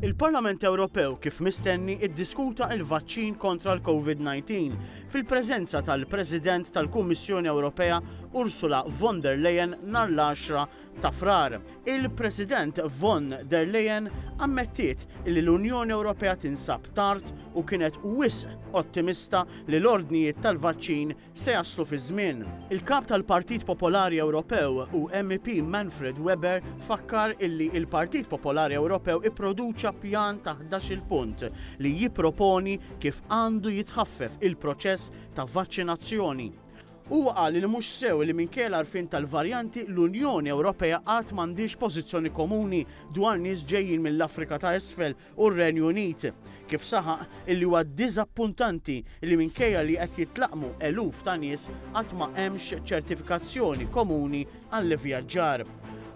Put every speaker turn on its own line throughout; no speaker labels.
Il-Parlament Ewropew kif mistenni iddiskuta il-vaċċin kontra l-Covid-19 fil-preżenza tal-President tal-Kummissjoni Ewropea Ursula von der Leyen nhar l-għaxra ta' Frar. Il-President von der Leyen ammettiet li l-Unjoni Ewropea tinsab tard u kienet wisq ottimista li l-ordnijiet tal-vaċċin se jaslu fi żmien. Il-Kap tal-Partit Popolari Ewropew u MEP Manfred Weber fakkar illi il-Partit Popolari Ewropew ipproduċa pjan ta' ħdax-il punt li jipproponi kif għandu jitħaffef il-proċess ta' vaċċinazzjoni. Huwa qal li mhux sew li minkejja l-għarfien tal-varjanti l-Unjoni Ewropea għad m'għandhiex pożizzjoni komuni dwar nies ġejjin mill-Afrika ta' Isfel u r-Renju Unit, kif saħaq illi huwa diżappuntanti li minkejja li qed jitlaqqmu eluf ta' nies għad ma hemmx ċertifikazzjoni komuni għall-ivvjaġġar.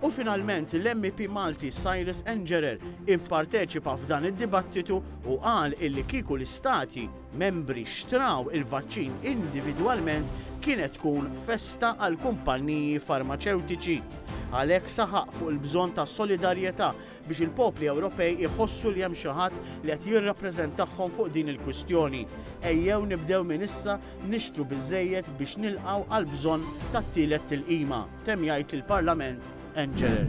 U finalment l-MEP Malti Cyrus Engerer ipparteċipa f'dan id-dibattitu u qal illi kieku l-Istati Membri xtraw il-vaċċin individwalment kienet tkun festa għall-kumpanniji farmaċewtiċi. Għalhekk saħaq fuq il-bżonn ta' solidarjetà biex il-popli Ewropej iħossu li hemm xi ħadd li qed jirrappreżentahom fuq din il-kwistjoni. Ejjew nibdew minn issa nixtru biżżejjed biex nilqgħu għall-bżonn tat-tielet tilqima, temm jgħid lill-Parlament Engerer.